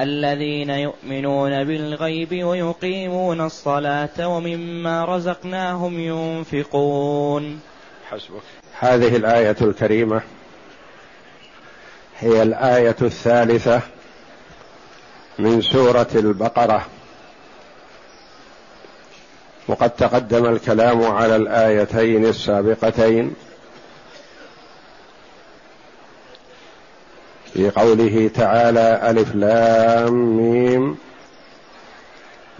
الذين يؤمنون بالغيب ويقيمون الصلاة ومما رزقناهم ينفقون. حسبك. هذه الآية الكريمة هي الآية الثالثة من سورة البقرة. وقد تقدم الكلام على الآيتين السابقتين. في قوله تعالى ألف لام ميم.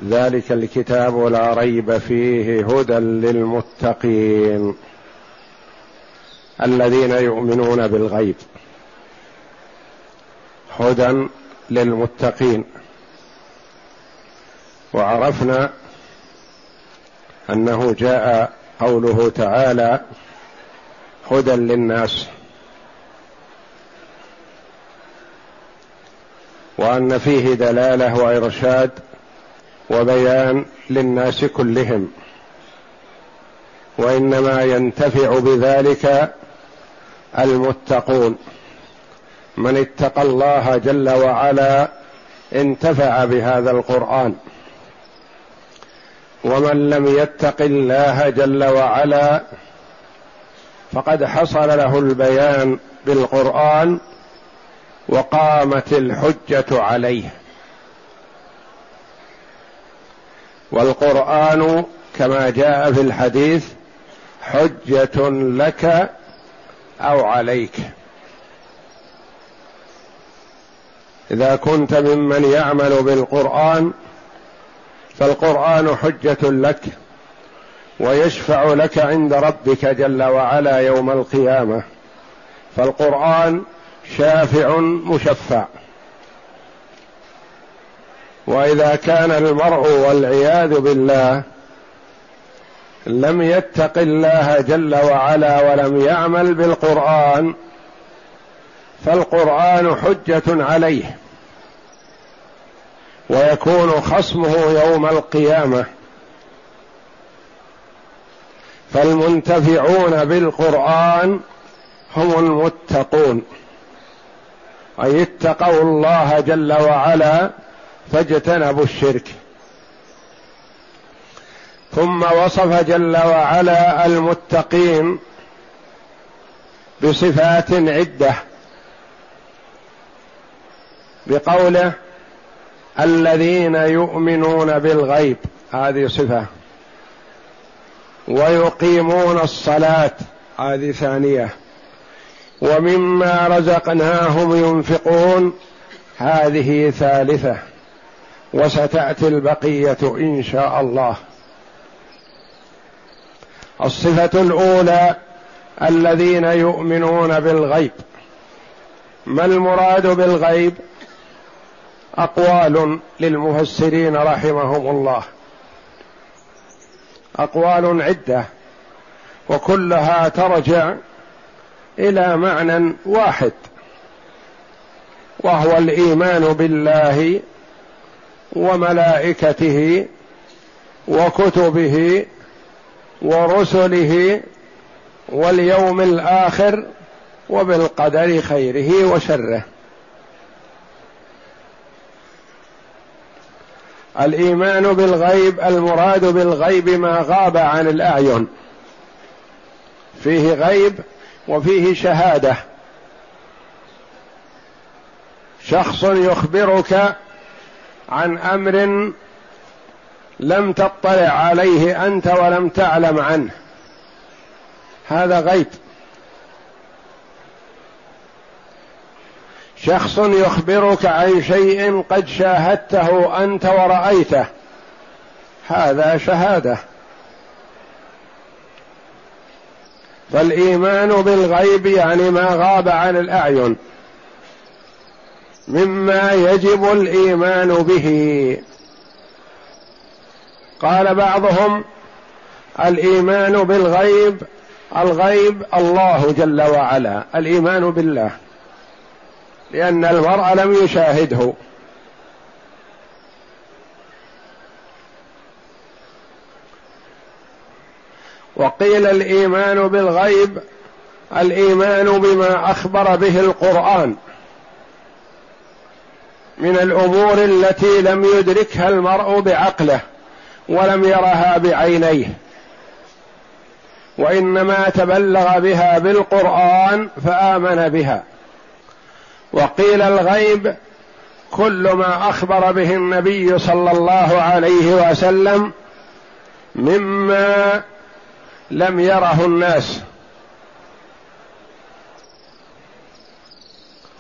ذلك الكتاب لا ريب فيه هدى للمتقين الذين يؤمنون بالغيب. هدى للمتقين. وعرفنا أنه جاء قوله تعالى هدى للناس. وأن فيه دلالة وإرشاد وبيان للناس كلهم وإنما ينتفع بذلك المتقون. من اتقى الله جل وعلا انتفع بهذا القرآن. ومن لم يتق الله جل وعلا فقد حصل له البيان بالقرآن وقامت الحجة عليه. والقرآن كما جاء في الحديث حجة لك أو عليك. إذا كنت ممن يعمل بالقرآن فالقرآن حجة لك ويشفع لك عند ربك جل وعلا يوم القيامة. فالقرآن شافع مشفع. وإذا كان المرء والعياذ بالله لم يتق الله جل وعلا ولم يعمل بالقرآن فالقرآن حجة عليه. ويكون خصمه يوم القيامة. فالمنتفعون بالقرآن هم المتقون. أي اتقوا الله جل وعلا فاجتنبوا الشرك. ثم وصف جل وعلا المتقين بصفات عدة. بقوله الذين يؤمنون بالغيب هذه صفة. ويقيمون الصلاة هذه ثانية. ومما رزقناهم ينفقون هذه ثالثة وستأتي البقية إن شاء الله. الصفة الأولى الذين يؤمنون بالغيب. ما المراد بالغيب؟ أقوال للمفسرين رحمهم الله. أقوال عدة وكلها ترجع إلى معنى واحد وهو الإيمان بالله وملائكته وكتبه ورسله واليوم الآخر وبالقدر خيره وشره. الإيمان بالغيب المراد بالغيب ما غاب عن الأعين. فيه غيب وفيه شهادة. شخص يخبرك عن أمر لم تطلع عليه أنت ولم تعلم عنه. هذا غيب. شخص يخبرك عن شيء قد شاهدته أنت ورأيته. هذا شهادة. فالايمان بالغيب يعني ما غاب عن الأعين مما يجب الإيمان به. قال بعضهم الإيمان بالغيب الغيب الله جل وعلا الإيمان بالله لأن المرء لم يشاهده. وقيل الإيمان بالغيب الإيمان بما أخبر به القرآن. من الأمور التي لم يدركها المرء بعقله ولم يرها بعينيه. وإنما تبلغ بها بالقرآن فآمن بها. وقيل الغيب كل ما أخبر به النبي صلى الله عليه وسلم مما لم يره الناس.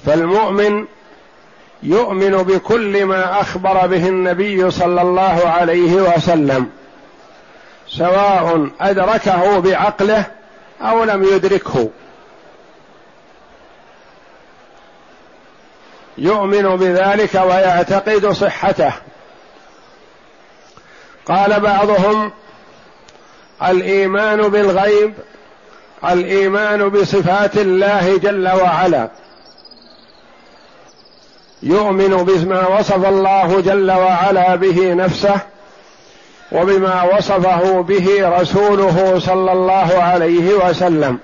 فالمؤمن يؤمن بكل ما أخبر به النبي صلى الله عليه وسلم سواء أدركه بعقله أو لم يدركه. يؤمن بذلك ويعتقد صحته. قال بعضهم الإيمان بالغيب الإيمان بصفات الله جل وعلا. يؤمن بما وصف الله جل وعلا به نفسه وبما وصفه به رسوله صلى الله عليه وسلم.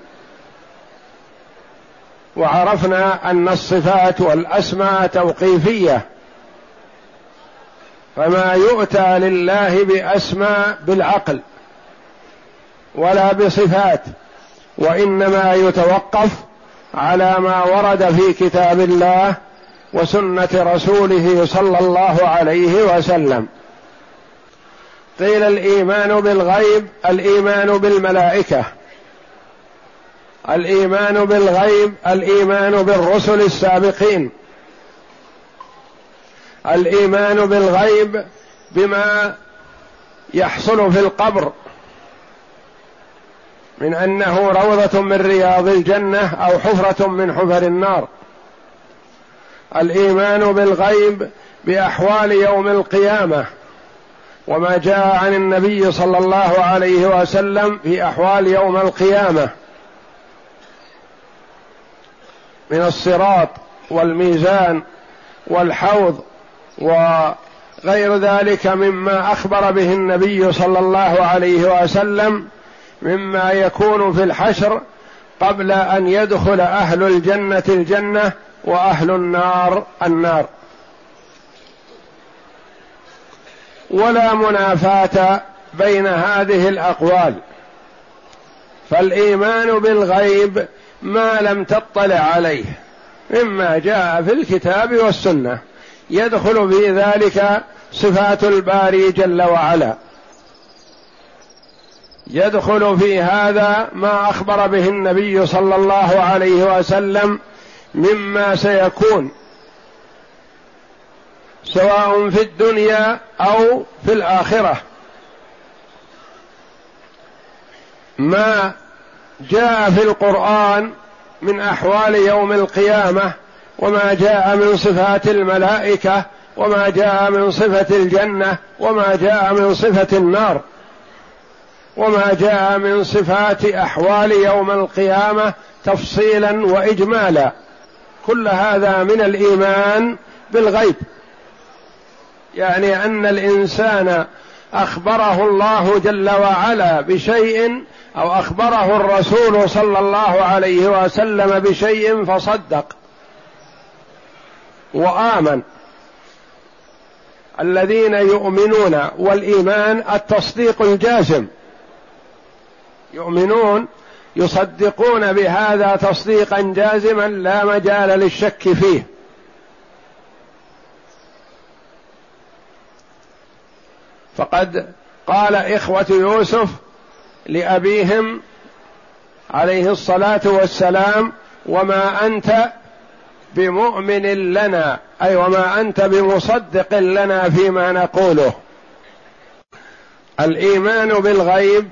وعرفنا أن الصفات والأسماء توقيفية. فما يؤتى لله بأسماء بالعقل. ولا بصفات وإنما يتوقف على ما ورد في كتاب الله وسنة رسوله صلى الله عليه وسلم. قيل الإيمان بالغيب الإيمان بالملائكة. الإيمان بالغيب الإيمان بالرسل السابقين. الإيمان بالغيب بما يحصل في القبر. من أنه روضة من رياض الجنة أو حفرة من حفر النار. الإيمان بالغيب بأحوال يوم القيامة وما جاء عن النبي صلى الله عليه وسلم في أحوال يوم القيامة. من الصراط والميزان والحوض وغير ذلك مما أخبر به النبي صلى الله عليه وسلم مما يكون في الحشر قبل أن يدخل أهل الجنة الجنة وأهل النار النار. ولا منافاة بين هذه الأقوال. فالإيمان بالغيب ما لم تطلع عليه مما جاء في الكتاب والسنة. يدخل في ذلك صفات الباري جل وعلا. يدخل في هذا ما أخبر به النبي صلى الله عليه وسلم مما سيكون سواء في الدنيا أو في الآخرة. ما جاء في القرآن من أحوال يوم القيامة وما جاء من صفات الملائكة وما جاء من صفة الجنة وما جاء من صفة النار. وما جاء من صفات أحوال يوم القيامة تفصيلا واجمالا. كل هذا من الإيمان بالغيب. يعني أن الإنسان أخبره الله جل وعلا بشيء أو أخبره الرسول صلى الله عليه وسلم بشيء فصدق وآمن. الذين يؤمنون والإيمان التصديق الجازم. يؤمنون يصدقون بهذا تصديقا جازما لا مجال للشك فيه. فقد قال إخوة يوسف لأبيهم عليه الصلاة والسلام وما أنت بمؤمن لنا أي وما أنت بمصدق لنا فيما نقوله. الإيمان بالغيب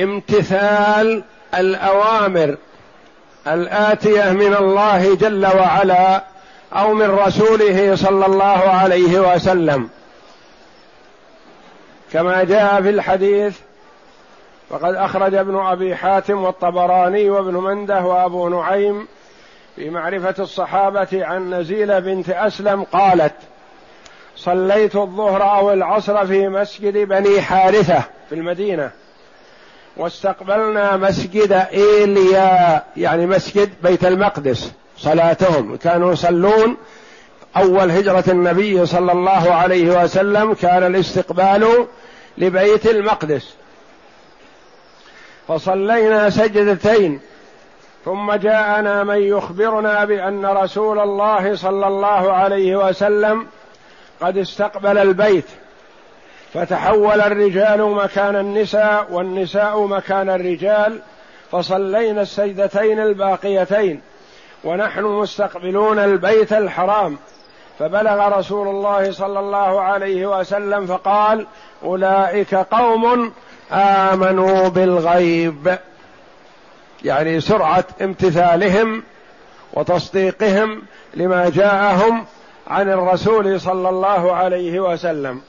امتثال الأوامر الآتية من الله جل وعلا أو من رسوله صلى الله عليه وسلم. كما جاء في الحديث وقد أخرج ابن أبي حاتم والطبراني وابن مندة وأبو نعيم في معرفة الصحابة عن نزيلة بنت أسلم قالت صليت الظهر أو العصر في مسجد بني حارثة في المدينة واستقبلنا مسجد إيليا يعني مسجد بيت المقدس صلاتهم. كانوا يصلون. أول هجرة النبي صلى الله عليه وسلم كان الاستقبال لبيت المقدس. فصلينا سجدتين. ثم جاءنا من يخبرنا بأن رسول الله صلى الله عليه وسلم قد استقبل البيت. فتحول الرجال مكان النساء والنساء مكان الرجال فصلينا السجدتين الباقيتين ونحن مستقبلون البيت الحرام. فبلغ رسول الله صلى الله عليه وسلم فقال أولئك قوم آمنوا بالغيب. يعني سرعة امتثالهم وتصديقهم لما جاءهم عن الرسول صلى الله عليه وسلم.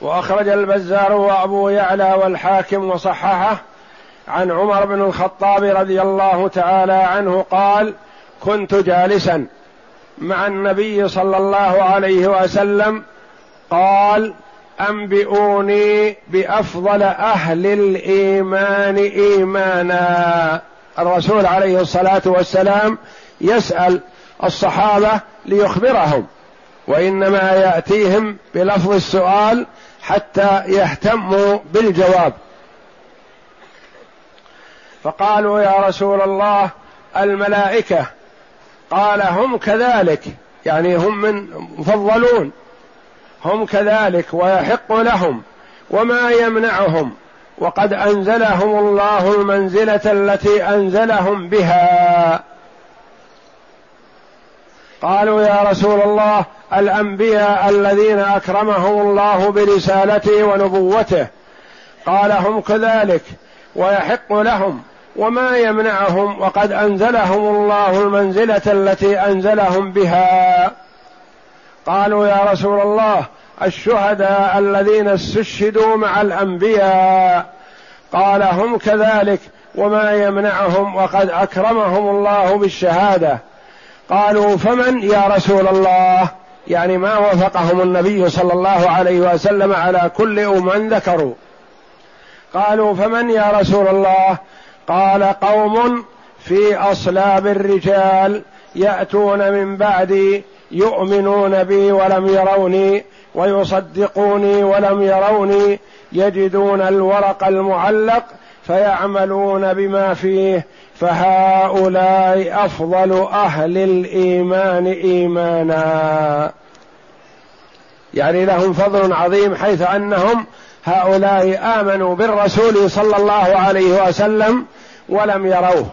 وأخرج البزار وأبو يعلى والحاكم وصححه عن عمر بن الخطاب رضي الله تعالى عنه قال كنت جالسا مع النبي صلى الله عليه وسلم قال أنبئوني بأفضل أهل الإيمان إيمانا. الرسول عليه الصلاة والسلام يسأل الصحابة ليخبرهم وإنما يأتيهم بلفظ السؤال حتى يهتموا بالجواب. فقالوا يا رسول الله الملائكة قال هم كذلك يعني هم من مفضلون. هم كذلك ويحق لهم وما يمنعهم. وقد أنزلهم الله المنزلة التي أنزلهم بها. قالوا يا رسول الله الأنبياء الذين أكرمهم الله برسالته ونبوته قال هم كذلك ويحق لهم وما يمنعهم وقد أنزلهم الله المنزلة التي أنزلهم بها. قالوا يا رسول الله الشهداء الذين استشهدوا مع الأنبياء قال هم كذلك وما يمنعهم وقد أكرمهم الله بالشهادة. قالوا فمن يا رسول الله؟ يعني ما وفقهم النبي صلى الله عليه وسلم على كل من ذكروا. قالوا فمن يا رسول الله؟ قال قوم في أصلاب الرجال يأتون من بعدي يؤمنون بي ولم يروني ويصدقوني ولم يروني يجدون الورق المعلق فيعملون بما فيه فهؤلاء أفضل أهل الإيمان إيمانا. يعني لهم فضل عظيم حيث أنهم هؤلاء آمنوا بالرسول صلى الله عليه وسلم ولم يروه.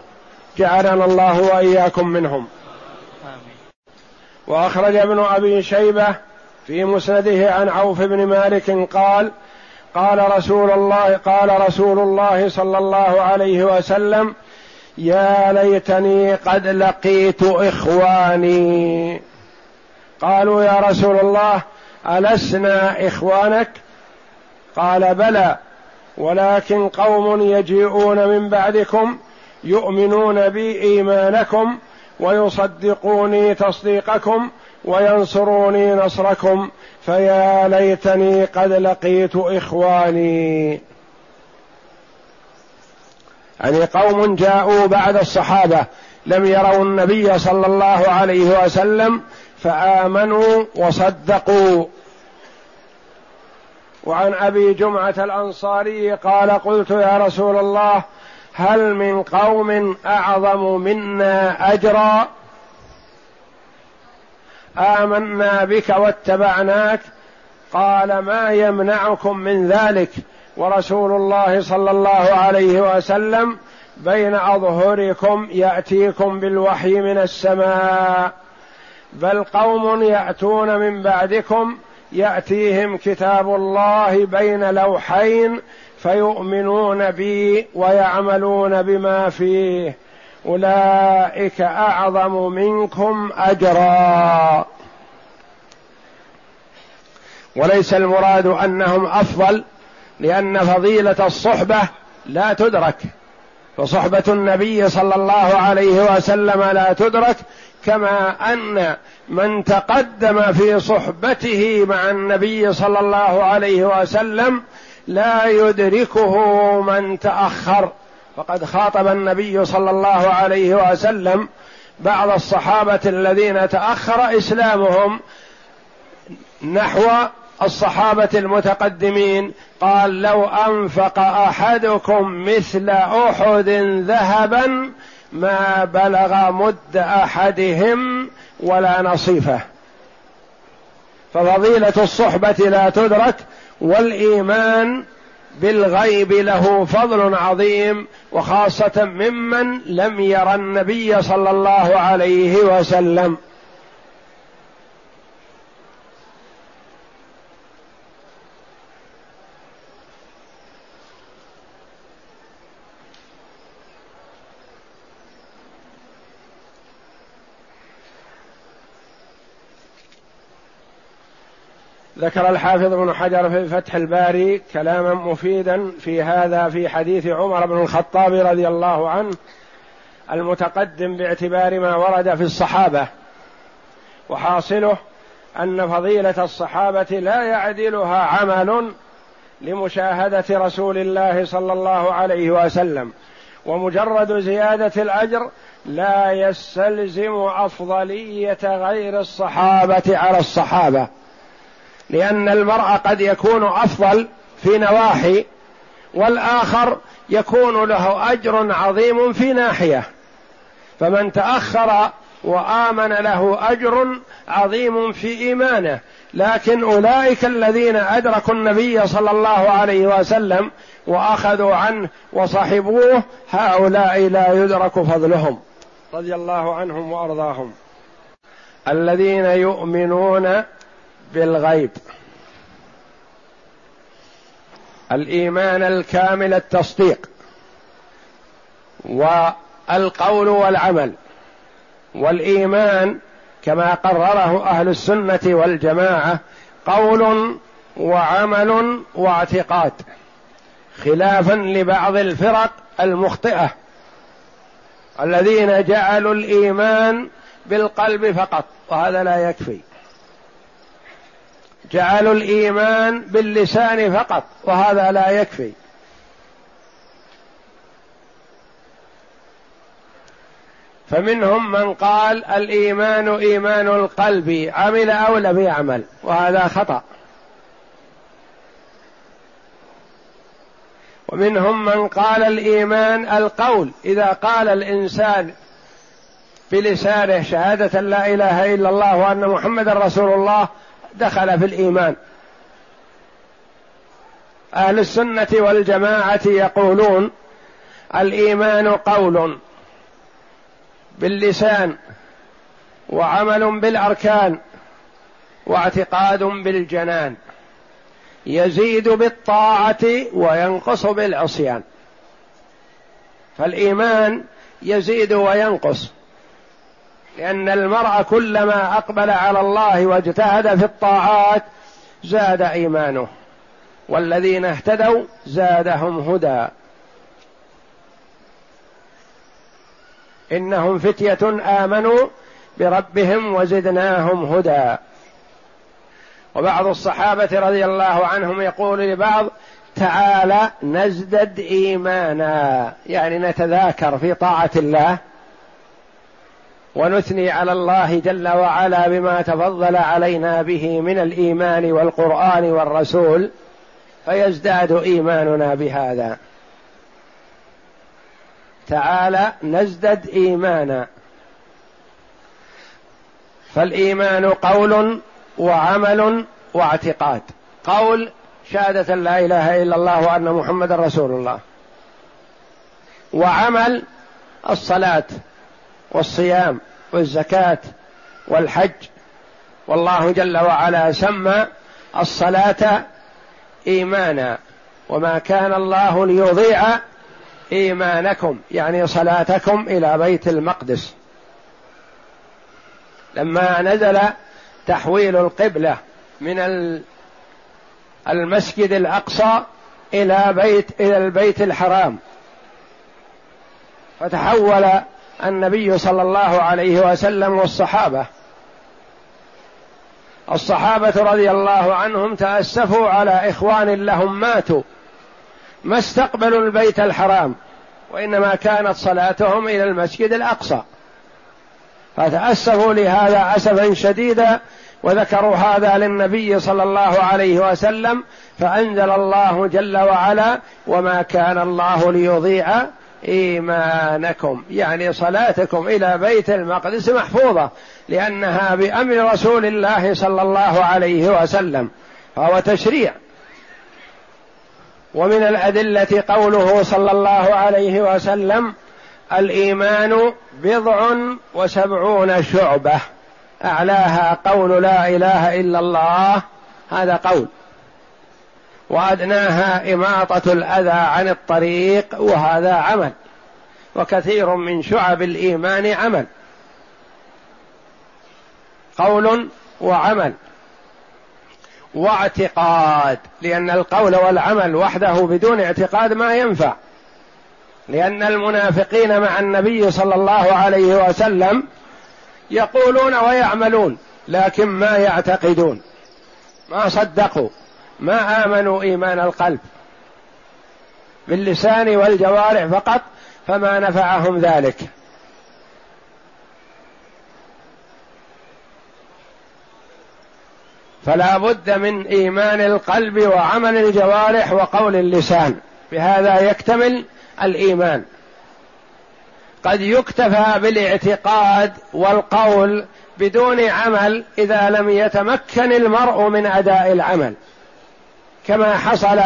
جعلنا الله وإياكم منهم. وأخرج ابن أبي شيبة في مسنده عن عوف بن مالك قال قال رسول الله قال رسول الله صلى الله عليه وسلم يا ليتني قد لقيت إخواني. قالوا يا رسول الله ألسنا إخوانك؟ قال بلى ولكن قوم يجيئون من بعدكم يؤمنون بي ايمانكم ويصدقوني تصديقكم وينصروني نصركم فيا ليتني قد لقيت إخواني. يعني قوم جاءوا بعد الصحابة لم يروا النبي صلى الله عليه وسلم فآمنوا وصدقوا. وعن أبي جمعة الأنصاري قال قلت يا رسول الله هل من قوم أعظم منا أجرا؟ آمنا بك واتبعناك قال ما يمنعكم من ذلك؟ ورسول الله صلى الله عليه وسلم بين أظهركم يأتيكم بالوحي من السماء بل قوم يأتون من بعدكم يأتيهم كتاب الله بين لوحين فيؤمنون بي ويعملون بما فيه أولئك أعظم منكم أجرا. وليس المراد أنهم أفضل لأن فضيلة الصحبة لا تدرك فصحبة النبي صلى الله عليه وسلم لا تدرك كما أن من تقدم في صحبته مع النبي صلى الله عليه وسلم لا يدركه من تأخر. فقد خاطب النبي صلى الله عليه وسلم بعض الصحابة الذين تأخر إسلامهم نحو الصحابة المتقدمين قال لو أنفق أحدكم مثل أحد ذهبا ما بلغ مد أحدهم ولا نصيفه. ففضيلة الصحبة لا تدرك والإيمان بالغيب له فضل عظيم وخاصة ممن لم ير النبي صلى الله عليه وسلم. ذكر الحافظ ابن حجر في فتح الباري كلاما مفيدا في هذا في حديث عمر بن الخطاب رضي الله عنه المتقدم باعتبار ما ورد في الصحابة وحاصله أن فضيلة الصحابة لا يعدلها عمل لمشاهدة رسول الله صلى الله عليه وسلم ومجرد زيادة الأجر لا يستلزم أفضلية غير الصحابة على الصحابة. لأن المرء قد يكون أفضل في نواحي والآخر يكون له أجر عظيم في ناحية. فمن تأخر وآمن له أجر عظيم في إيمانه. لكن أولئك الذين أدركوا النبي صلى الله عليه وسلم وأخذوا عنه وصحبوه هؤلاء لا يدرك فضلهم. رضي الله عنهم وأرضاهم. الذين يؤمنون بالغيب. الإيمان الكامل التصديق. والقول والعمل. والإيمان كما قرره أهل السنة والجماعة قول وعمل واعتقاد. خلافا لبعض الفرق المخطئة. الذين جعلوا الإيمان بالقلب فقط. وهذا لا يكفي. جعلوا الإيمان باللسان فقط وهذا لا يكفي. فمنهم من قال الإيمان إيمان القلب عمل أو لم يعمل وهذا خطأ. ومنهم من قال الإيمان القول إذا قال الإنسان بلسانه شهادة لا إله إلا الله وأن محمدا رسول الله دخل في الإيمان. أهل السنة والجماعة يقولون الإيمان قول باللسان وعمل بالأركان واعتقاد بالجنان. يزيد بالطاعة وينقص بالعصيان. فالإيمان يزيد وينقص. لأن المرء كلما أقبل على الله واجتهد في الطاعات زاد إيمانه والذين اهتدوا زادهم هدى. إنهم فتية آمنوا بربهم وزدناهم هدى. وبعض الصحابة رضي الله عنهم يقول لبعض تعالى نزدد إيمانا يعني نتذاكر في طاعة الله. ونثني على الله جل وعلا بما تفضل علينا به من الإيمان والقرآن والرسول فيزداد إيماننا بهذا. تعالى نزدد إيمانا. فالإيمان قول وعمل واعتقاد. قول شهادة لا إله إلا الله وأن محمدا رسول الله. وعمل الصلاة. والصيام والزكاة والحج. والله جل وعلا سمى الصلاة إيمانا. وما كان الله ليضيع إيمانكم يعني صلاتكم إلى بيت المقدس. لما نزل تحويل القبلة من المسجد الأقصى إلى بيت إلى البيت الحرام فتحول النبي صلى الله عليه وسلم والصحابة. الصحابة رضي الله عنهم تأسفوا على إخوان لهم ماتوا ما استقبلوا البيت الحرام وإنما كانت صلاتهم إلى المسجد الأقصى. فتأسفوا لهذا اسفا شديدا وذكروا هذا للنبي صلى الله عليه وسلم فأنزل الله جل وعلا وما كان الله ليضيع إيمانكم يعني صلاتكم إلى بيت المقدس محفوظة لأنها بأمر رسول الله صلى الله عليه وسلم فهو تشريع. ومن الأدلة قوله صلى الله عليه وسلم الإيمان بضع وسبعون شعبة أعلاها قول لا إله إلا الله هذا قول. وأدناها إماطة الأذى عن الطريق وهذا عمل. وكثير من شعب الإيمان عمل. قول وعمل. واعتقاد لأن القول والعمل وحده بدون اعتقاد ما ينفع. لأن المنافقين مع النبي صلى الله عليه وسلم يقولون ويعملون لكن ما يعتقدون. ما صدقوا. ما آمنوا إيمان القلب باللسان والجوارح فقط فما نفعهم ذلك. فلا بد من إيمان القلب وعمل الجوارح وقول اللسان بهذا يكتمل الإيمان. قد يكتفى بالاعتقاد والقول بدون عمل إذا لم يتمكن المرء من أداء العمل. كما حصل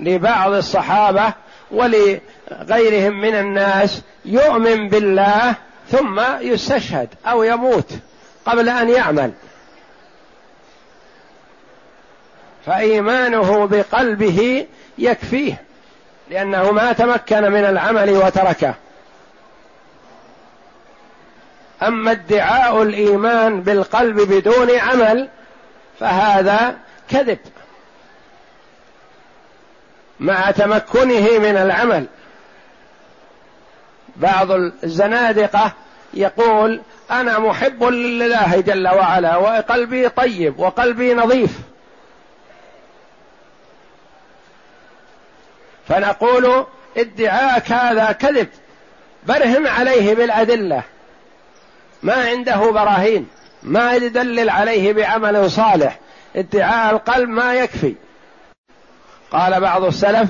لبعض الصحابة ولغيرهم من الناس يؤمن بالله ثم يستشهد أو يموت قبل أن يعمل. فإيمانه بقلبه يكفيه لأنه ما تمكن من العمل وتركه. أما ادعاء الإيمان بالقلب بدون عمل فهذا كذب. مع تمكنه من العمل. بعض الزنادقة يقول أنا محب لله جل وعلا وقلبي طيب وقلبي نظيف. فنقول ادعاءك هذا كذب برهم عليه بالأدلة. ما عنده براهين ما يدلل عليه بعمل صالح. ادعاء القلب ما يكفي. قال بعض السلف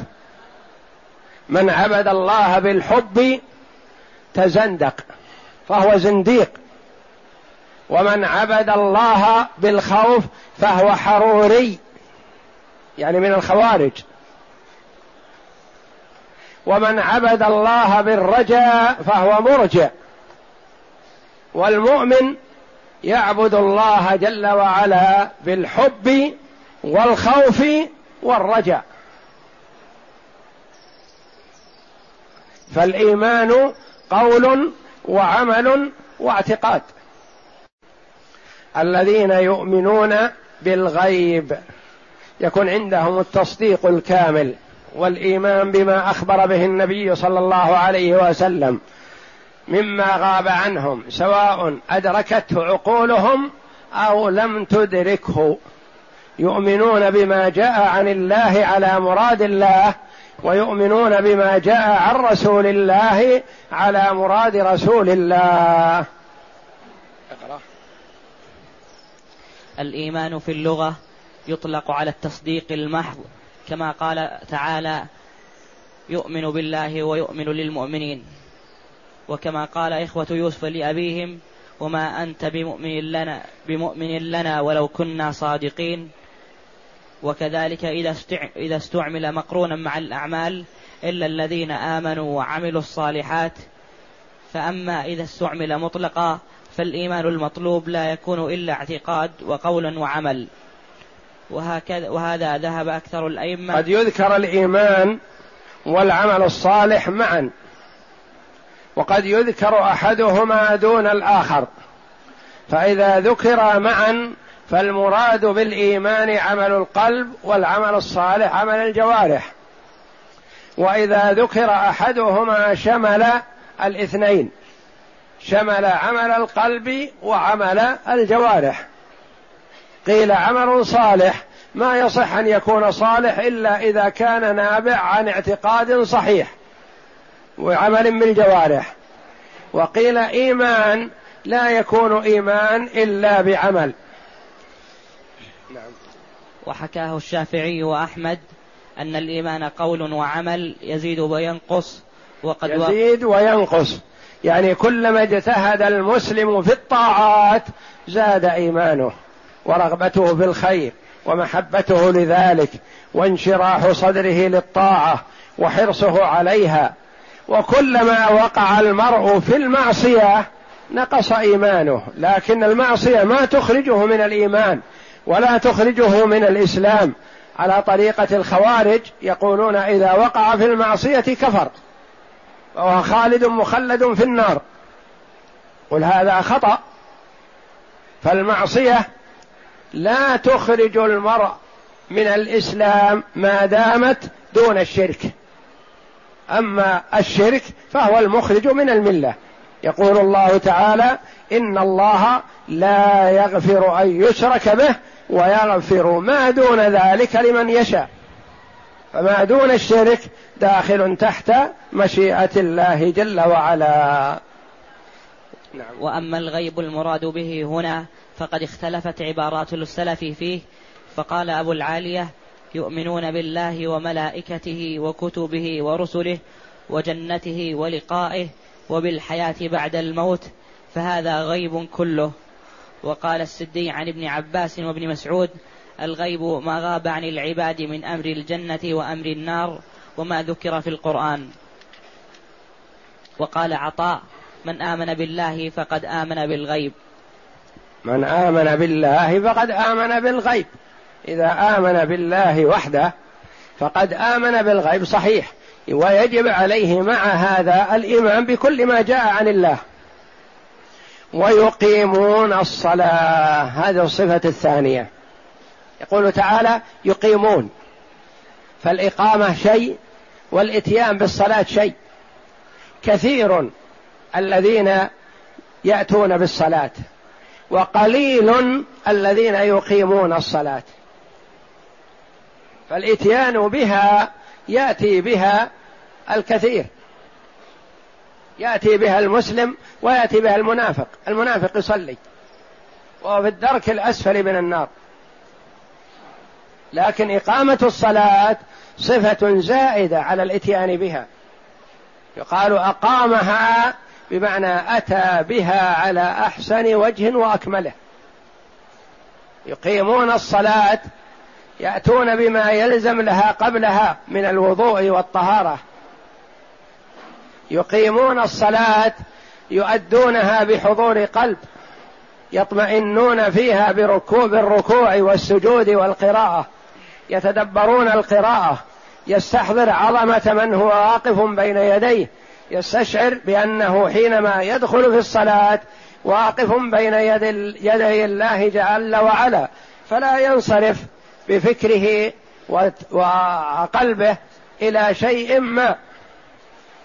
من عبد الله بالحب تزندق فهو زنديق. ومن عبد الله بالخوف فهو حروري يعني من الخوارج. ومن عبد الله بالرجاء فهو مرجع. والمؤمن يعبد الله جل وعلا بالحب والخوف والرجاء. فالإيمان قول وعمل واعتقاد. الذين يؤمنون بالغيب يكون عندهم التصديق الكامل والإيمان بما أخبر به النبي صلى الله عليه وسلم مما غاب عنهم سواء أدركته عقولهم أو لم تدركه. يؤمنون بما جاء عن الله على مراد الله ويؤمنون بما جاء عن رسول الله على مراد رسول الله. اقرأ. الإيمان في اللغة يطلق على التصديق المحض كما قال تعالى يؤمن بالله ويؤمن للمؤمنين. وكما قال إخوة يوسف لأبيهم وما أنت بمؤمن لنا بمؤمن لنا ولو كنا صادقين. وكذلك إذا إذا استعمل مقرونا مع الأعمال إلا الذين آمنوا وعملوا الصالحات. فأما إذا استعمل مطلقا فالإيمان المطلوب لا يكون إلا اعتقاد وقول وعمل. وهكذا وهذا ذهب أكثر الأئمة. قد يذكر الإيمان والعمل الصالح معا. وقد يذكر أحدهما دون الآخر. فإذا ذكر معا فالمراد بالإيمان عمل القلب والعمل الصالح عمل الجوارح. وإذا ذكر أحدهما شمل الاثنين شمل عمل القلب وعمل الجوارح. قيل عمل صالح ما يصح أن يكون صالح إلا إذا كان نابع عن اعتقاد صحيح وعمل بالجوارح. وقيل إيمان لا يكون إيمان إلا بعمل. وحكاه الشافعي وأحمد أن الإيمان قول وعمل يزيد وينقص وقد يزيد وينقص. يعني كلما اجتهد المسلم في الطاعات زاد إيمانه ورغبته في الخير ومحبته لذلك وانشراح صدره للطاعة وحرصه عليها. وكلما وقع المرء في المعصية نقص إيمانه لكن المعصية ما تخرجه من الإيمان. ولا تخرجه من الإسلام. على طريقة الخوارج يقولون إذا وقع في المعصية كفر. وهو خالد مخلد في النار. قل هذا خطأ. فالمعصية لا تخرج المرء من الإسلام ما دامت دون الشرك. أما الشرك فهو المخرج من الملة. يقول الله تعالى إن الله لا يغفر أن يشرك به ويغفر ما دون ذلك لمن يشاء. فما دون الشرك داخل تحت مشيئة الله جل وعلا. نعم. وأما الغيب المراد به هنا فقد اختلفت عبارات السلف فيه فقال أبو العالية يؤمنون بالله وملائكته وكتبه ورسله وجنته ولقائه وبالحياة بعد الموت فهذا غيب كله. وقال السدي عن ابن عباس وابن مسعود الغيب ما غاب عن العباد من أمر الجنة وأمر النار وما ذكر في القرآن. وقال عطاء من آمن بالله فقد آمن بالغيب. من آمن بالله فقد آمن بالغيب. إذا آمن بالله وحده فقد آمن بالغيب صحيح. ويجب عليه مع هذا الإيمان بكل ما جاء عن الله. ويقيمون الصلاة. هذه الصفة الثانية. يقول تعالى يقيمون. فالإقامة شيء والإتيان بالصلاة شيء. كثير الذين يأتون بالصلاة. وقليل الذين يقيمون الصلاة. فالإتيان بها يأتي بها الكثير. يأتي بها المسلم ويأتي بها المنافق. المنافق يصلي. وهو في الدرك الأسفل من النار. لكن إقامة الصلاة صفة زائدة على الإتيان بها. يقال أقامها بمعنى أتى بها على أحسن وجه وأكمله. يقيمون الصلاة يأتون بما يلزم لها قبلها من الوضوء والطهارة. يقيمون الصلاة يؤدونها بحضور قلب يطمئنون فيها بركوب الركوع والسجود والقراءة يتدبرون القراءة يستحضر عظمة من هو واقف بين يديه يستشعر بأنه حينما يدخل في الصلاة واقف بين يد يدي الله جل وعلا فلا ينصرف بفكره وقلبه إلى شيء ما.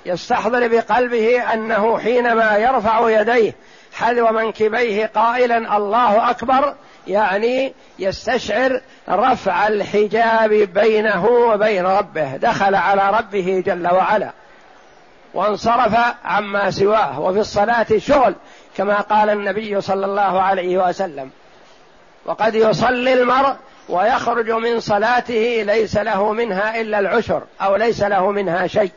يستحضر بقلبه أنه حينما يرفع يديه حذو منكبيه قائلا الله أكبر يعني يستشعر رفع الحجاب بينه وبين ربه دخل على ربه جل وعلا وانصرف عما سواه وفي الصلاة شغل كما قال النبي صلى الله عليه وسلم وقد يصلي المرء ويخرج من صلاته ليس له منها إلا العشر أو ليس له منها شيء.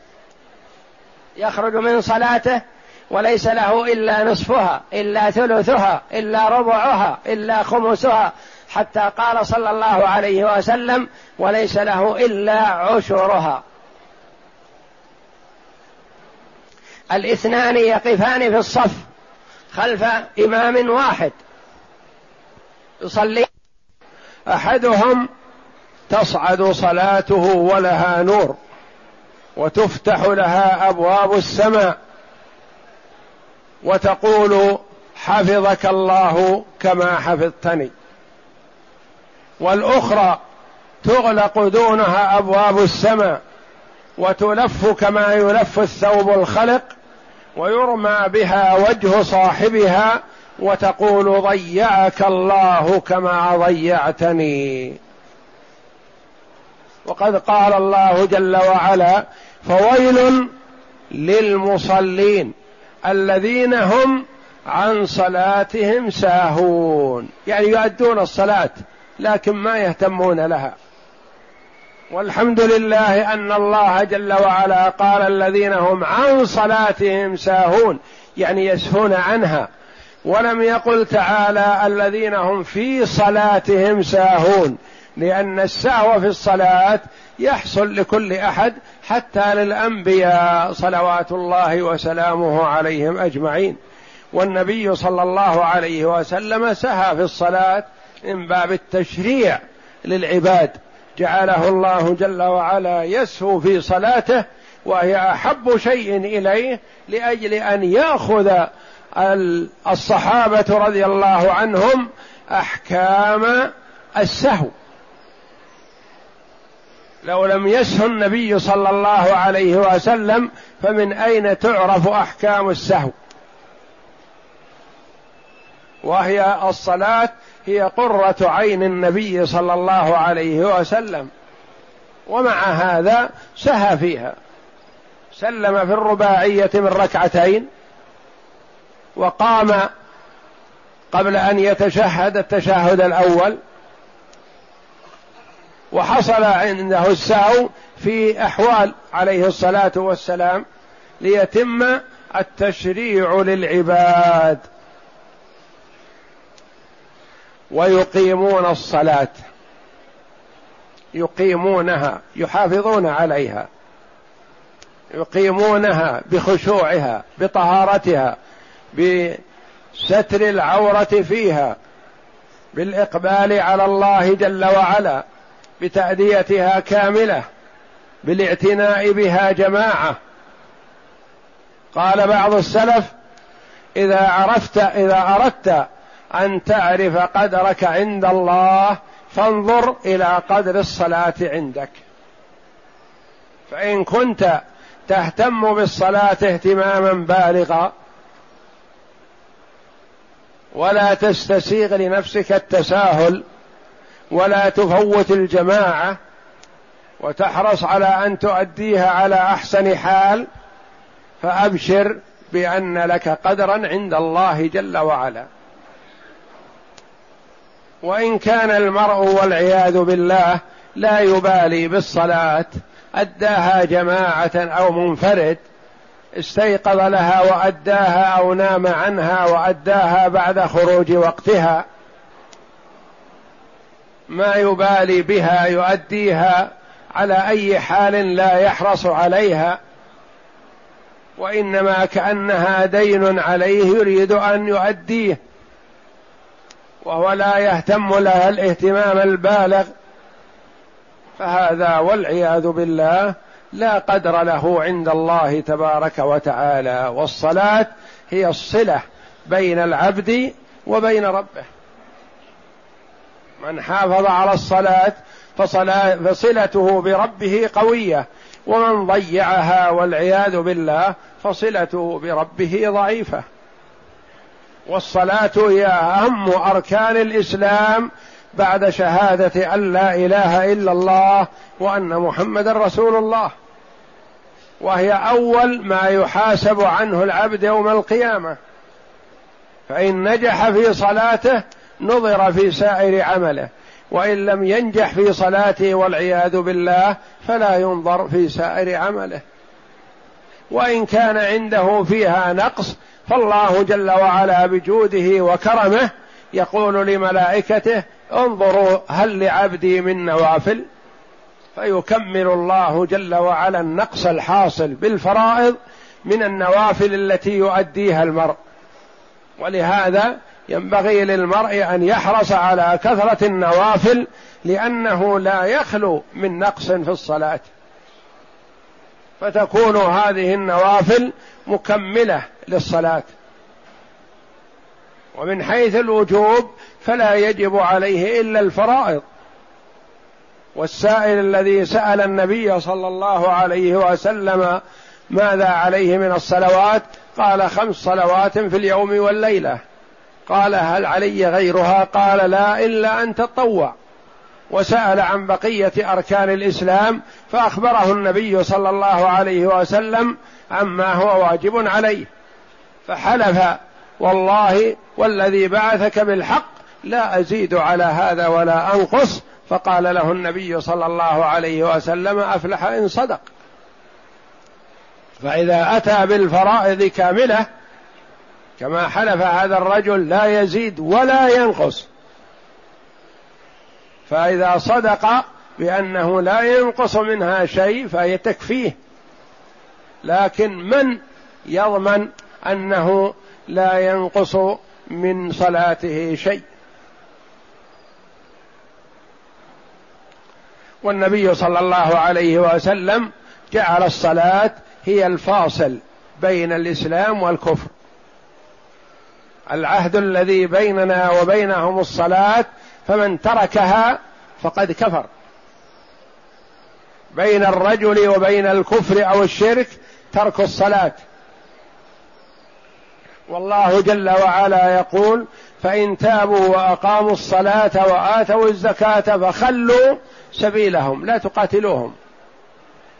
يخرج من صلاته وليس له إلا نصفها إلا ثلثها إلا ربعها إلا خمسها. حتى قال صلى الله عليه وسلم وليس له إلا عشرها. الاثنان يقفان في الصف خلف إمام واحد. يصلي. أحدهم تصعد صلاته ولها نور. وتفتح لها أبواب السماء وتقول حفظك الله كما حفظتني. والأخرى تغلق دونها أبواب السماء وتلف كما يلف الثوب الخلق ويرمى بها وجه صاحبها وتقول ضيعك الله كما ضيعتني. وقد قال الله جل وعلا فويل للمصلين الذين هم عن صلاتهم ساهون. يعني يؤدون الصلاة لكن ما يهتمون لها. والحمد لله أن الله جل وعلا قال الذين هم عن صلاتهم ساهون يعني يسهون عنها. ولم يقل تعالى الذين هم في صلاتهم ساهون. لأن السهو في الصلاة يحصل لكل أحد حتى للأنبياء صلوات الله وسلامه عليهم أجمعين. والنبي صلى الله عليه وسلم سهى في الصلاة من باب التشريع للعباد. جعله الله جل وعلا يسهو في صلاته وهي أحب شيء إليه لأجل أن يأخذ الصحابة رضي الله عنهم أحكام السهو. لو لم يسهو النبي صلى الله عليه وسلم فمن أين تعرف أحكام السهو؟ وهي الصلاة هي قرة عين النبي صلى الله عليه وسلم. ومع هذا سهى فيها. سلم في الرباعية من ركعتين وقام قبل أن يتشهد التشهد الأول وحصل عنده السهو في أحوال عليه الصلاة والسلام ليتم التشريع للعباد. ويقيمون الصلاة. يقيمونها يحافظون عليها. يقيمونها بخشوعها بطهارتها بستر العورة فيها بالإقبال على الله جل وعلا. بتأديتها كاملة بالاعتناء بها جماعة. قال بعض السلف إذا عرفت إذا أردت أن تعرف قدرك عند الله فانظر إلى قدر الصلاة عندك. فإن كنت تهتم بالصلاة اهتماما بالغا ولا تستسيغ لنفسك التساهل ولا تفوت الجماعة وتحرص على أن تؤديها على أحسن حال فأبشر بأن لك قدرا عند الله جل وعلا. وإن كان المرء والعياذ بالله لا يبالي بالصلاة أداها جماعة أو منفرد استيقظ لها وأداها أو نام عنها وأداها بعد خروج وقتها ما يبالي بها يؤديها على أي حال لا يحرص عليها وإنما كأنها دين عليه يريد أن يؤديه وهو لا يهتم لها الاهتمام البالغ. فهذا والعياذ بالله لا قدر له عند الله تبارك وتعالى والصلاة هي الصلة بين العبد وبين ربه. من حافظ على الصلاة فصلته بربه قوية ومن ضيعها والعياذ بالله فصلته بربه ضعيفة. والصلاة هي أهم أركان الإسلام بعد شهادة أن لا إله إلا الله وأن محمدا رسول الله. وهي أول ما يحاسب عنه العبد يوم القيامة. فإن نجح في صلاته نظر في سائر عمله وإن لم ينجح في صلاته والعياذ بالله فلا ينظر في سائر عمله. وإن كان عنده فيها نقص فالله جل وعلا بجوده وكرمه يقول لملائكته انظروا هل لعبدي من نوافل؟ فيكمل الله جل وعلا النقص الحاصل بالفرائض من النوافل التي يؤديها المرء. ولهذا ينبغي للمرء أن يحرص على كثرة النوافل لأنه لا يخلو من نقص في الصلاة. فتكون هذه النوافل مكملة للصلاة. ومن حيث الوجوب فلا يجب عليه إلا الفرائض. والسائل الذي سأل النبي صلى الله عليه وسلم ماذا عليه من الصلوات قال خمس صلوات في اليوم والليلة. قال هل علي غيرها؟ قال لا إلا أن تطوع. وسأل عن بقية أركان الإسلام فأخبره النبي صلى الله عليه وسلم عما هو واجب عليه. فحلف والله والذي بعثك بالحق لا أزيد على هذا ولا أنقص. فقال له النبي صلى الله عليه وسلم أفلح إن صدق. فإذا أتى بالفرائض كاملة كما حلف هذا الرجل لا يزيد ولا ينقص. فإذا صدق بأنه لا ينقص منها شيء فهي تكفيه. لكن من يضمن أنه لا ينقص من صلاته شيء؟ والنبي صلى الله عليه وسلم جعل الصلاة هي الفاصل بين الإسلام والكفر. العهد الذي بيننا وبينهم الصلاة فمن تركها فقد كفر. بين الرجل وبين الكفر أو الشرك ترك الصلاة. والله جل وعلا يقول فإن تابوا وأقاموا الصلاة وآتوا الزكاة فخلوا سبيلهم لا تقاتلوهم.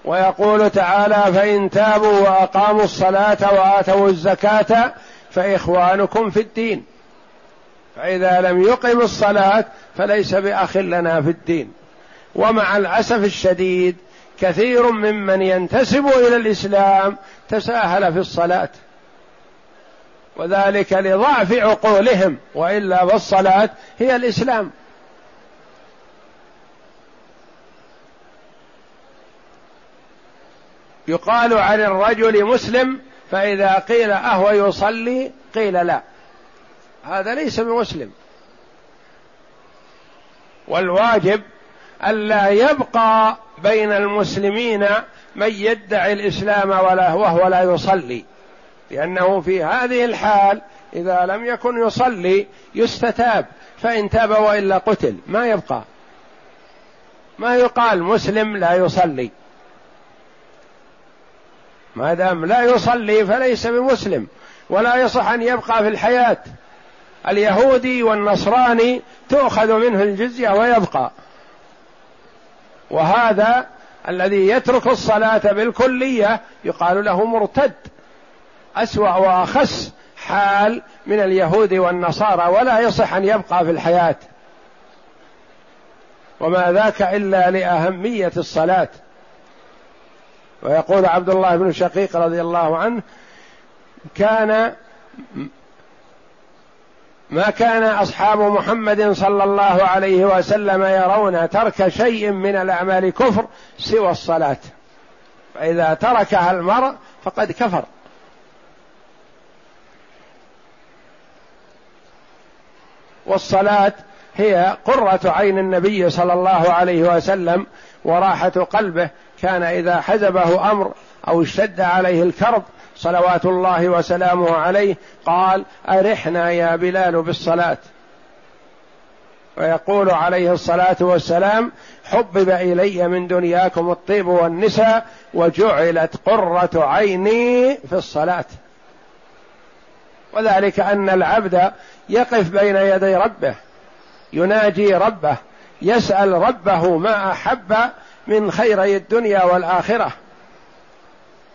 ويقول تعالى فإن تابوا وأقاموا الصلاة وآتوا الزكاة فإخوانكم في الدين. فإذا لم يقم الصلاة فليس بأخ لنا في الدين. ومع الاسف الشديد كثير ممن ينتسب إلى الإسلام تساهل في الصلاة. وذلك لضعف عقولهم وإلا فالصلاة هي الإسلام. يقال عن الرجل مسلم فإذا قيل أهو يصلي قيل لا. هذا ليس بمسلم. والواجب ألا يبقى بين المسلمين من يدعي الإسلام ولا وهو لا يصلي. لأنه في هذه الحال إذا لم يكن يصلي يستتاب فإن تاب وإلا قتل. ما يبقى. ما يقال مسلم لا يصلي. ما دام لا يصلي فليس بمسلم ولا يصح أن يبقى في الحياة. اليهودي والنصراني تؤخذ منه الجزية ويبقى. وهذا الذي يترك الصلاة بالكلية يقال له مرتد أسوأ وأخس حال من اليهود والنصارى ولا يصح أن يبقى في الحياة. وما ذاك إلا لأهمية الصلاة. ويقول عبد الله بن شقيق رضي الله عنه كان ما كان أصحاب محمد صلى الله عليه وسلم يرون ترك شيء من الأعمال كفر سوى الصلاة. فإذا تركها المرء فقد كفر. والصلاة هي قرة عين النبي صلى الله عليه وسلم وراحة قلبه. كان إذا حزبه أمر أو اشتد عليه الكرب صلوات الله وسلامه عليه قال أرحنا يا بلال بالصلاة. ويقول عليه الصلاة والسلام حبب إلي من دنياكم الطيب والنساء وجعلت قرة عيني في الصلاة. وذلك أن العبد يقف بين يدي ربه يناجي ربه يسأل ربه ما أحب من خيري الدنيا والآخرة.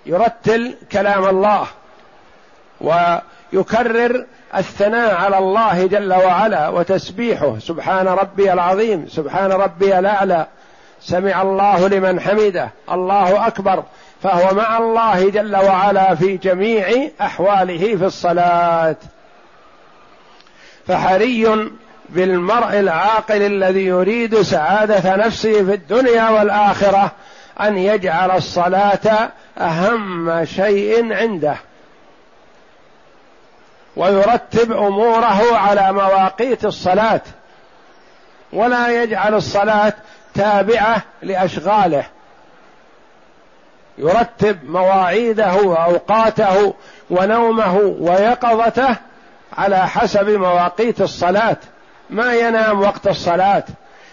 يرتل كلام الله ويكرر الثناء على الله جل وعلا وتسبيحه. سبحان ربي العظيم سبحان ربي الأعلى. سمع الله لمن حمده الله أكبر. فهو مع الله جل وعلا في جميع أحواله في الصلاة. فحري بالمرء العاقل الذي يريد سعادة نفسه في الدنيا والآخرة أن يجعل الصلاة أهم شيء عنده. ويرتب أموره على مواقيت الصلاة. ولا يجعل الصلاة تابعة لأشغاله. يرتب مواعيده وأوقاته ونومه ويقظته على حسب مواقيت الصلاة. ما ينام وقت الصلاة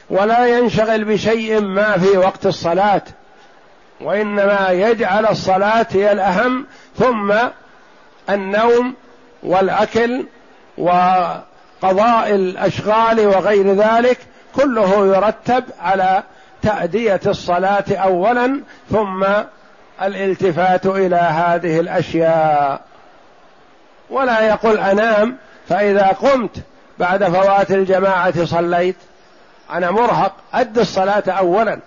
ولا ينشغل بشيء ما في وقت الصلاة وإنما يجعل الصلاة هي الأهم ثم النوم والأكل وقضاء الأشغال وغير ذلك كله يرتب على تأدية الصلاة اولا ثم الالتفات إلى هذه الأشياء. ولا يقول أنام فإذا قمت بعد فوات الجماعة صليت. أنا مرهق. اد الصلاة اولا.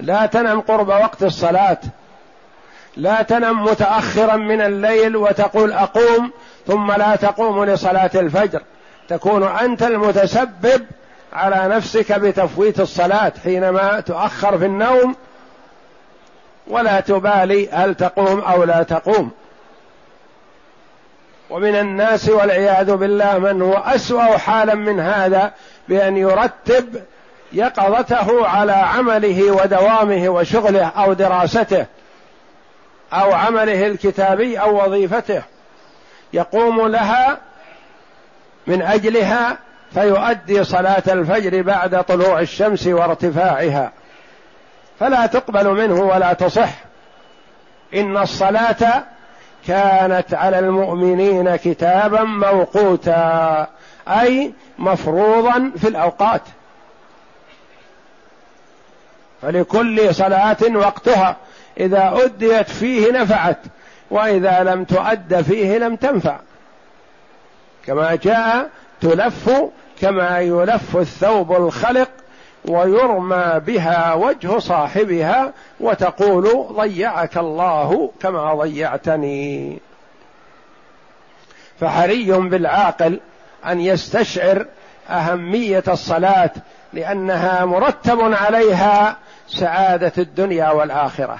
لا تنم قرب وقت الصلاة. لا تنم متاخرا من الليل وتقول أقوم ثم لا تقوم لصلاة الفجر. تكون أنت المتسبب على نفسك بتفويت الصلاة حينما تؤخر في النوم ولا تبالي هل تقوم أو لا تقوم. ومن الناس والعياذ بالله من هو أسوأ حالا من هذا بأن يرتب يقظته على عمله ودوامه وشغله أو دراسته أو عمله الكتابي أو وظيفته. يقوم لها من أجلها فيؤدي صلاة الفجر بعد طلوع الشمس وارتفاعها. فلا تقبل منه ولا تصح. إن الصلاة كانت على المؤمنين كتابا موقوتا أي مفروضا في الأوقات. فلكل صلاة وقتها إذا أديت فيه نفعت وإذا لم تؤد فيه لم تنفع. كما جاء تلف كما يلف الثوب الخلق ويرمى بها وجه صاحبها وتقول ضيعك الله كما ضيعتني. فحري بالعاقل أن يستشعر أهمية الصلاة لأنها مرتب عليها سعادة الدنيا والآخرة.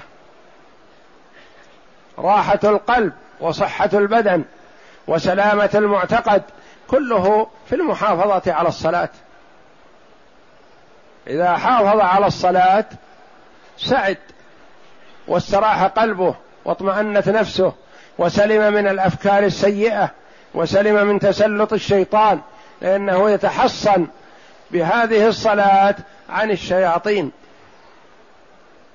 راحة القلب وصحة البدن وسلامة المعتقد كله في المحافظة على الصلاة. إذا حافظ على الصلاة سعد واستراح قلبه واطمأنت نفسه وسلم من الأفكار السيئة وسلم من تسلط الشيطان لأنه يتحصن بهذه الصلاة عن الشياطين.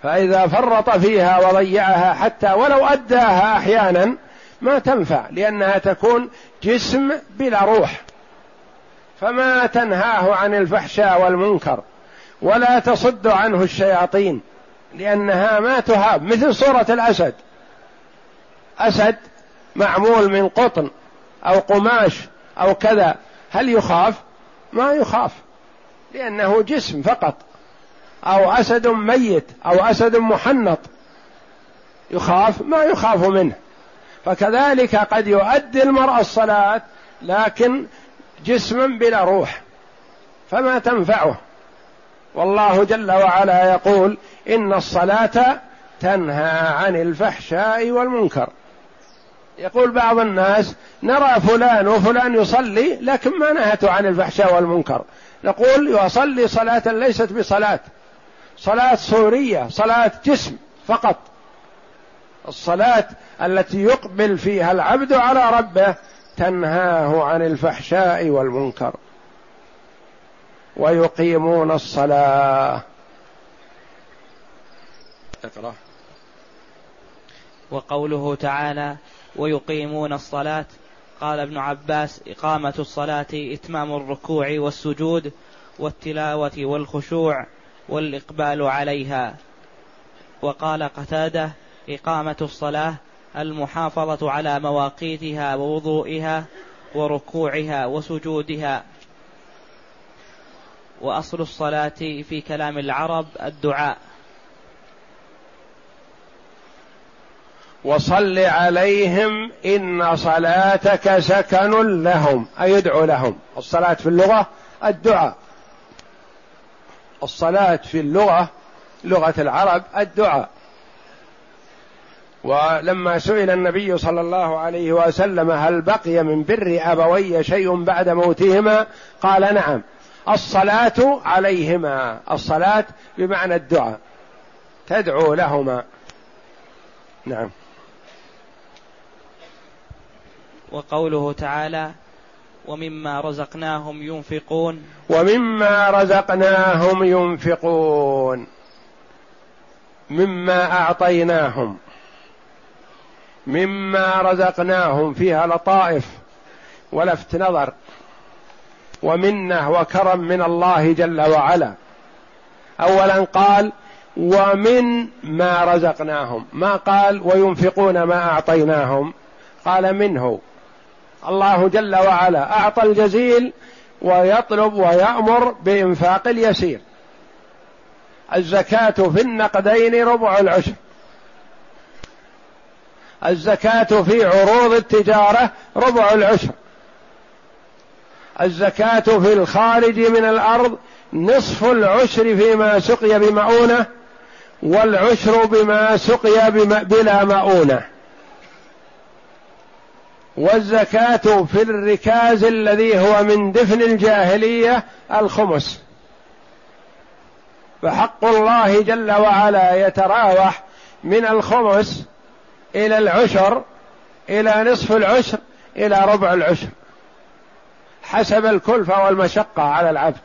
فإذا فرط فيها وضيعها حتى ولو أداها أحيانا ما تنفع لأنها تكون جسم بلا روح. فما تنهاه عن الفحشاء والمنكر. ولا تصد عنه الشياطين لأنها ما تهاب مثل صورة الأسد. أسد معمول من قطن أو قماش أو كذا. هل يخاف؟ ما يخاف لأنه جسم فقط. أو أسد ميت أو أسد محنط. يخاف؟ ما يخاف منه. فكذلك قد يؤدي المرء الصلاة لكن جسما بلا روح فما تنفعه. والله جل وعلا يقول إن الصلاة تنهى عن الفحشاء والمنكر. يقول بعض الناس نرى فلان وفلان يصلي لكن ما نهته عن الفحشاء والمنكر. نقول يصلي صلاة ليست بصلاة. صلاة صوريه صلاة جسم فقط. الصلاة التي يقبل فيها العبد على ربه تنهاه عن الفحشاء والمنكر. ويقيمون الصلاة. اقرأ. وقوله تعالى ويقيمون الصلاة قال ابن عباس إقامة الصلاة إتمام الركوع والسجود والتلاوة والخشوع والإقبال عليها. وقال قتادة إقامة الصلاة المحافظة على مواقيتها ووضوئها وركوعها وسجودها. وأصل الصلاة في كلام العرب الدعاء. وصل عليهم إن صلاتك سكن لهم أي ادعو لهم. الصلاة في اللغة الدعاء. الصلاة في اللغة لغة العرب الدعاء. ولما سئل النبي صلى الله عليه وسلم هل بقي من بر أبوي شيء بعد موتهما قال نعم. الصلاة عليهما. الصلاة بمعنى الدعاء. تدعو لهما. نعم. وقوله تعالى ومما رزقناهم ينفقون. ومما رزقناهم ينفقون. مما أعطيناهم. مما رزقناهم. فيها لطائف. ولفت نظر. ومنه وكرم من الله جل وعلا. اولا قال ومن ما رزقناهم. ما قال وينفقون ما أعطيناهم. قال منه. الله جل وعلا أعطى الجزيل ويطلب ويأمر بإنفاق اليسير. الزكاة في النقدين ربع العشر. الزكاة في عروض التجارة ربع العشر. الزكاة في الخارج من الأرض نصف العشر فيما سقي بمؤونة والعشر بما سقي بلا مؤونة. والزكاة في الركاز الذي هو من دفن الجاهلية الخمس. فحق الله جل وعلا يتراوح من الخمس إلى العشر إلى نصف العشر إلى ربع العشر. حسب الكلفة والمشقة على العبد.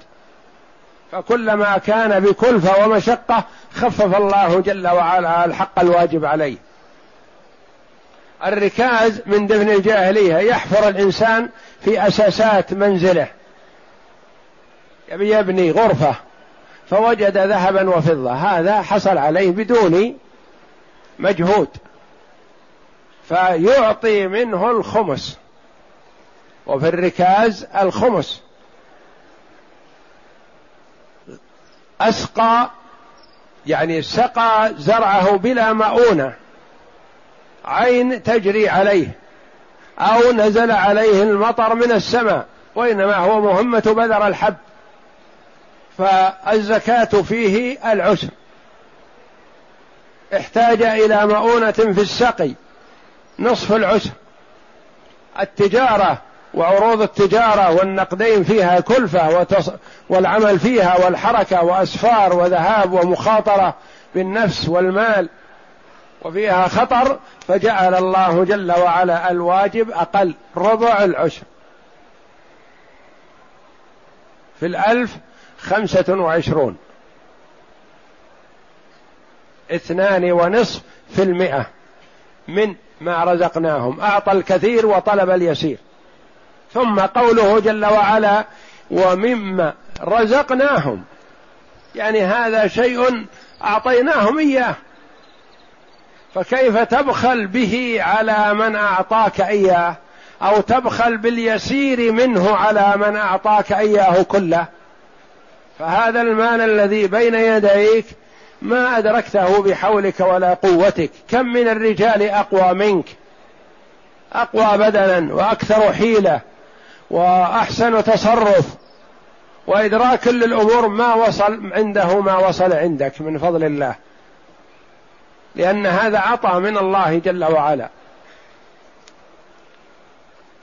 فكلما كان بكلفة ومشقة خفف الله جل وعلا الحق الواجب عليه. الركاز من دفن الجاهلية يحفر الإنسان في أساسات منزله. يبي يبني غرفة فوجد ذهبا وفضة. هذا حصل عليه بدون مجهود. فيعطي منه الخمس. وفي الركاز الخمس. أسقى يعني سقى زرعه بلا مؤونة. عين تجري عليه. أو نزل عليه المطر من السماء. وإنما هو مهمة بذر الحب. فالزكاة فيه العسر. احتاج إلى مؤونة في السقي. نصف العسر. التجارة وعروض التجارة والنقدين فيها كلفة وتص... والعمل فيها والحركة وأسفار وذهاب ومخاطرة بالنفس والمال وفيها خطر فجعل الله جل وعلا الواجب أقل ربع العشر. في الألف خمسة وعشرون. اثنان ونصف في المئة من ما رزقناهم. أعطى الكثير وطلب اليسير. ثم قوله جل وعلا ومما رزقناهم. يعني هذا شيء أعطيناهم إياه. فكيف تبخل به على من أعطاك إياه؟ أو تبخل باليسير منه على من أعطاك إياه كله؟ فهذا المال الذي بين يديك ما أدركته بحولك ولا قوتك. كم من الرجال أقوى منك؟ أقوى بدنا وأكثر حيلة. وأحسن تصرف. وإدراك للأمور ما وصل عنده ما وصل عندك من فضل الله. لأن هذا عطى من الله جل وعلا.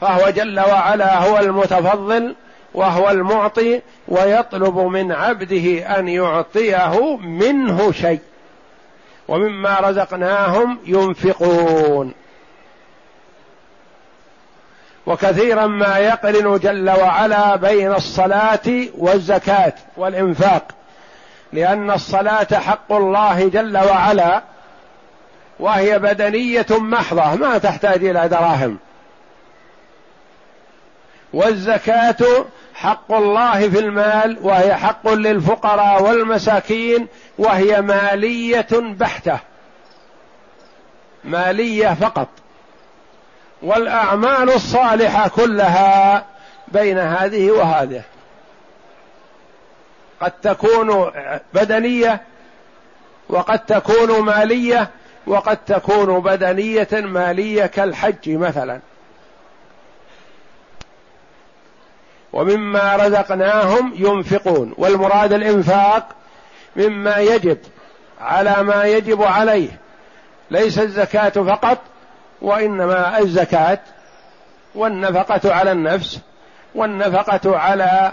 فهو جل وعلا هو المتفضل وهو المعطي ويطلب من عبده أن يعطيه منه شيء. ومما رزقناهم ينفقون. وكثيرا ما يقرن جل وعلا بين الصلاة والزكاة والإنفاق. لأن الصلاة حق الله جل وعلا وهي بدنية محضة ما تحتاج إلى دراهم. والزكاة حق الله في المال وهي حق للفقراء والمساكين وهي مالية بحتة. مالية فقط. والأعمال الصالحة كلها بين هذه وهذه. قد تكون بدنية وقد تكون مالية وقد تكون بدنية مالية كالحج مثلا. ومما رزقناهم ينفقون. والمراد الإنفاق مما يجب على ما يجب عليه. ليس الزكاة فقط وإنما الزكاة والنفقة على النفس والنفقة على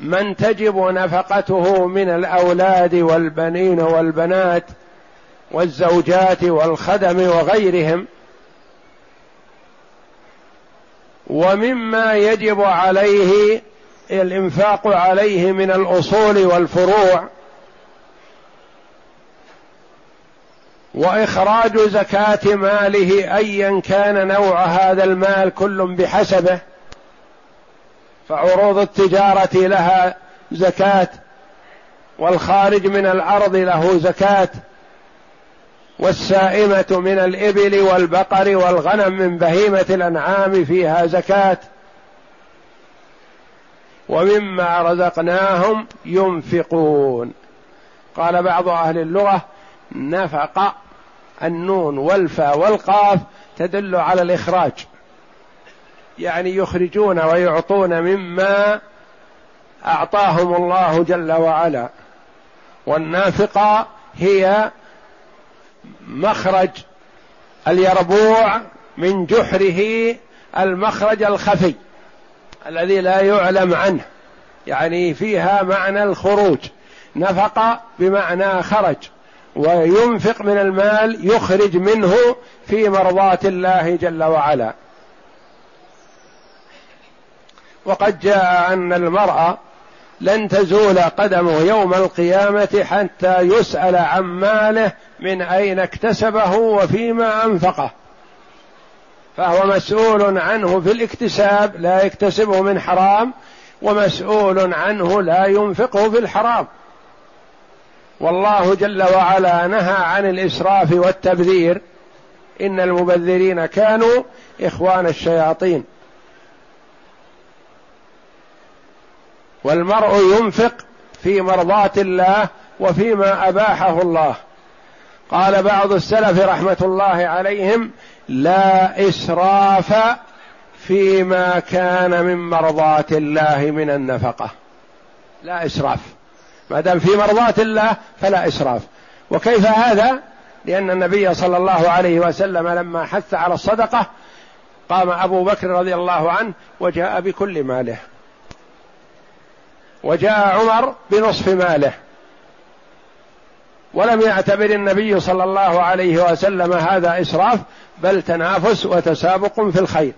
من تجب نفقته من الأولاد والبنين والبنات والزوجات والخدم وغيرهم. ومما يجب عليه الإنفاق عليه من الأصول والفروع. وإخراج زكاة ماله أيا كان نوع هذا المال كل بحسبه فعروض التجارة لها زكاة والخارج من الأرض له زكاة والسائمة من الإبل والبقر والغنم من بهيمة الأنعام فيها زكاة. ومما رزقناهم ينفقون. قال بعض أهل اللغة نفق النون والفاء والقاف تدل على الإخراج. يعني يخرجون ويعطون مما أعطاهم الله جل وعلا. والنافقة هي مخرج اليربوع من جحره المخرج الخفي الذي لا يعلم عنه. يعني فيها معنى الخروج. نفق بمعنى خرج. وينفق من المال يخرج منه في مرضاه الله جل وعلا. وقد جاء أن المرأة لن تزول قدمه يوم القيامة حتى يسأل عن ماله من أين اكتسبه وفيما أنفقه. فهو مسؤول عنه في الاكتساب لا يكتسبه من حرام ومسؤول عنه لا ينفقه في الحرام. والله جل وعلا نهى عن الإسراف والتبذير. إن المبذرين كانوا إخوان الشياطين. والمرء ينفق في مرضاه الله وفيما أباحه الله. قال بعض السلف رحمة الله عليهم لا إسراف فيما كان من مرضاه الله من النفقة. لا إسراف. ما دام في مرضاه الله فلا إسراف. وكيف هذا؟ لأن النبي صلى الله عليه وسلم لما حث على الصدقة قام أبو بكر رضي الله عنه وجاء بكل ماله. وجاء عمر بنصف ماله. ولم يعتبر النبي صلى الله عليه وسلم هذا إسراف بل تنافس وتسابق في الخير.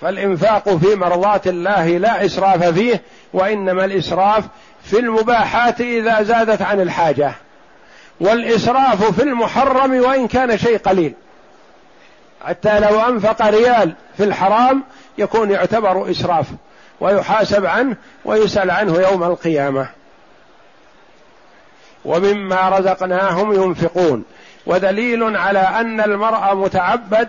فالإنفاق في مرضات الله لا إسراف فيه وإنما الإسراف في المباحات إذا زادت عن الحاجة. والإسراف في المحرم وإن كان شيء قليل. حتى لو أنفق ريال في الحرام يكون يعتبر إسراف ويحاسب عنه ويسأل عنه يوم القيامة. ومما رزقناهم ينفقون. ودليل على أن المرء متعبد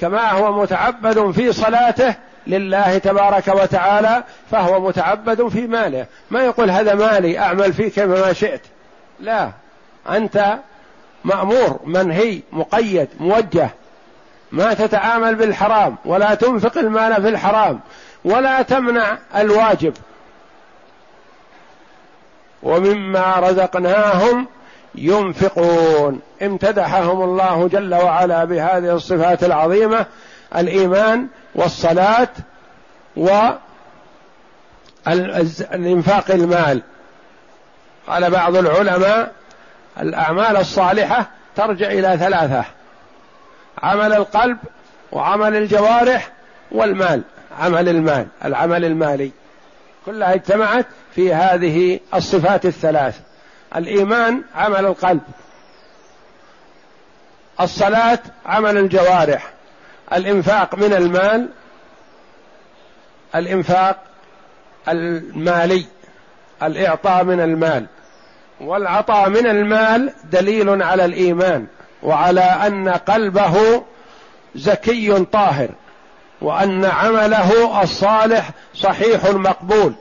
كما هو متعبد في صلاته لله تبارك وتعالى فهو متعبد في ماله. ما يقول هذا مالي أعمل فيه كما شئت. لا أنت مأمور منهي مقيد موجه. ما تتعامل بالحرام ولا تنفق المال في الحرام ولا تمنع الواجب. ومما رزقناهم ينفقون. امتدحهم الله جل وعلا بهذه الصفات العظيمة الإيمان والصلاة والانفاق المال. قال بعض العلماء الأعمال الصالحة ترجع إلى ثلاثة عمل القلب وعمل الجوارح والمال. عمل المال العمل المالي. كلها اجتمعت في هذه الصفات الثلاث. الإيمان عمل القلب. الصلاة عمل الجوارح. الإنفاق من المال الإنفاق المالي. الإعطاء من المال. والعطاء من المال دليل على الإيمان وعلى أن قلبه زكي طاهر وأن عمله الصالح صحيح مقبول.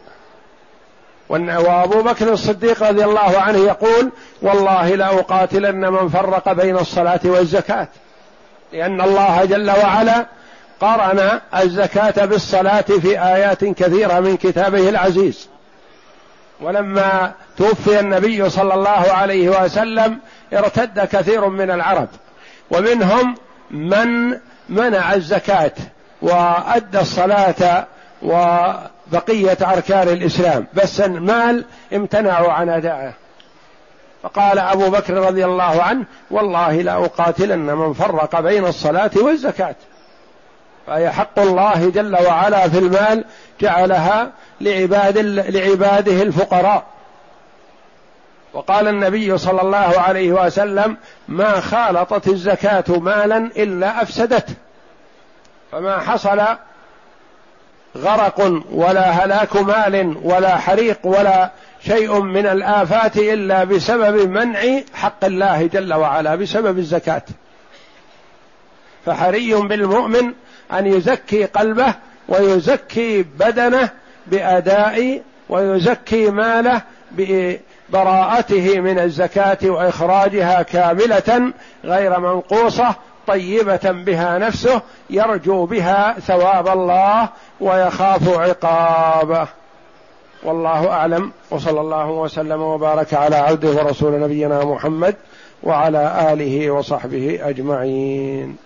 وابو بكر الصديق رضي الله عنه يقول والله لأقاتلن من فرق بين الصلاة والزكاة. لأن الله جل وعلا قرن الزكاة بالصلاة في آيات كثيرة من كتابه العزيز. ولما توفي النبي صلى الله عليه وسلم ارتد كثير من العرب. ومنهم من منع الزكاة وأدى الصلاة وبقيه أركان الإسلام. بس المال امتنعوا عن أدائه. فقال أبو بكر رضي الله عنه والله لا أقاتلن من فرق بين الصلاة والزكاة. فهي حق الله جل وعلا في المال جعلها لعباد لعباده الفقراء. وقال النبي صلى الله عليه وسلم ما خالطت الزكاة مالا إلا أفسدته. فما حصل غرق ولا هلاك مال ولا حريق ولا شيء من الآفات إلا بسبب منع حق الله جل وعلا بسبب الزكاة. فحري بالمؤمن أن يزكي قلبه ويزكي بدنه بأداء ويزكي ماله ببراءته من الزكاة وإخراجها كاملة غير منقوصة طيبة بها نفسه يرجو بها ثواب الله ويخاف عقابه والله أعلم. وصلى الله وسلم وبارك على عبده ورسول نبينا محمد وعلى آله وصحبه أجمعين.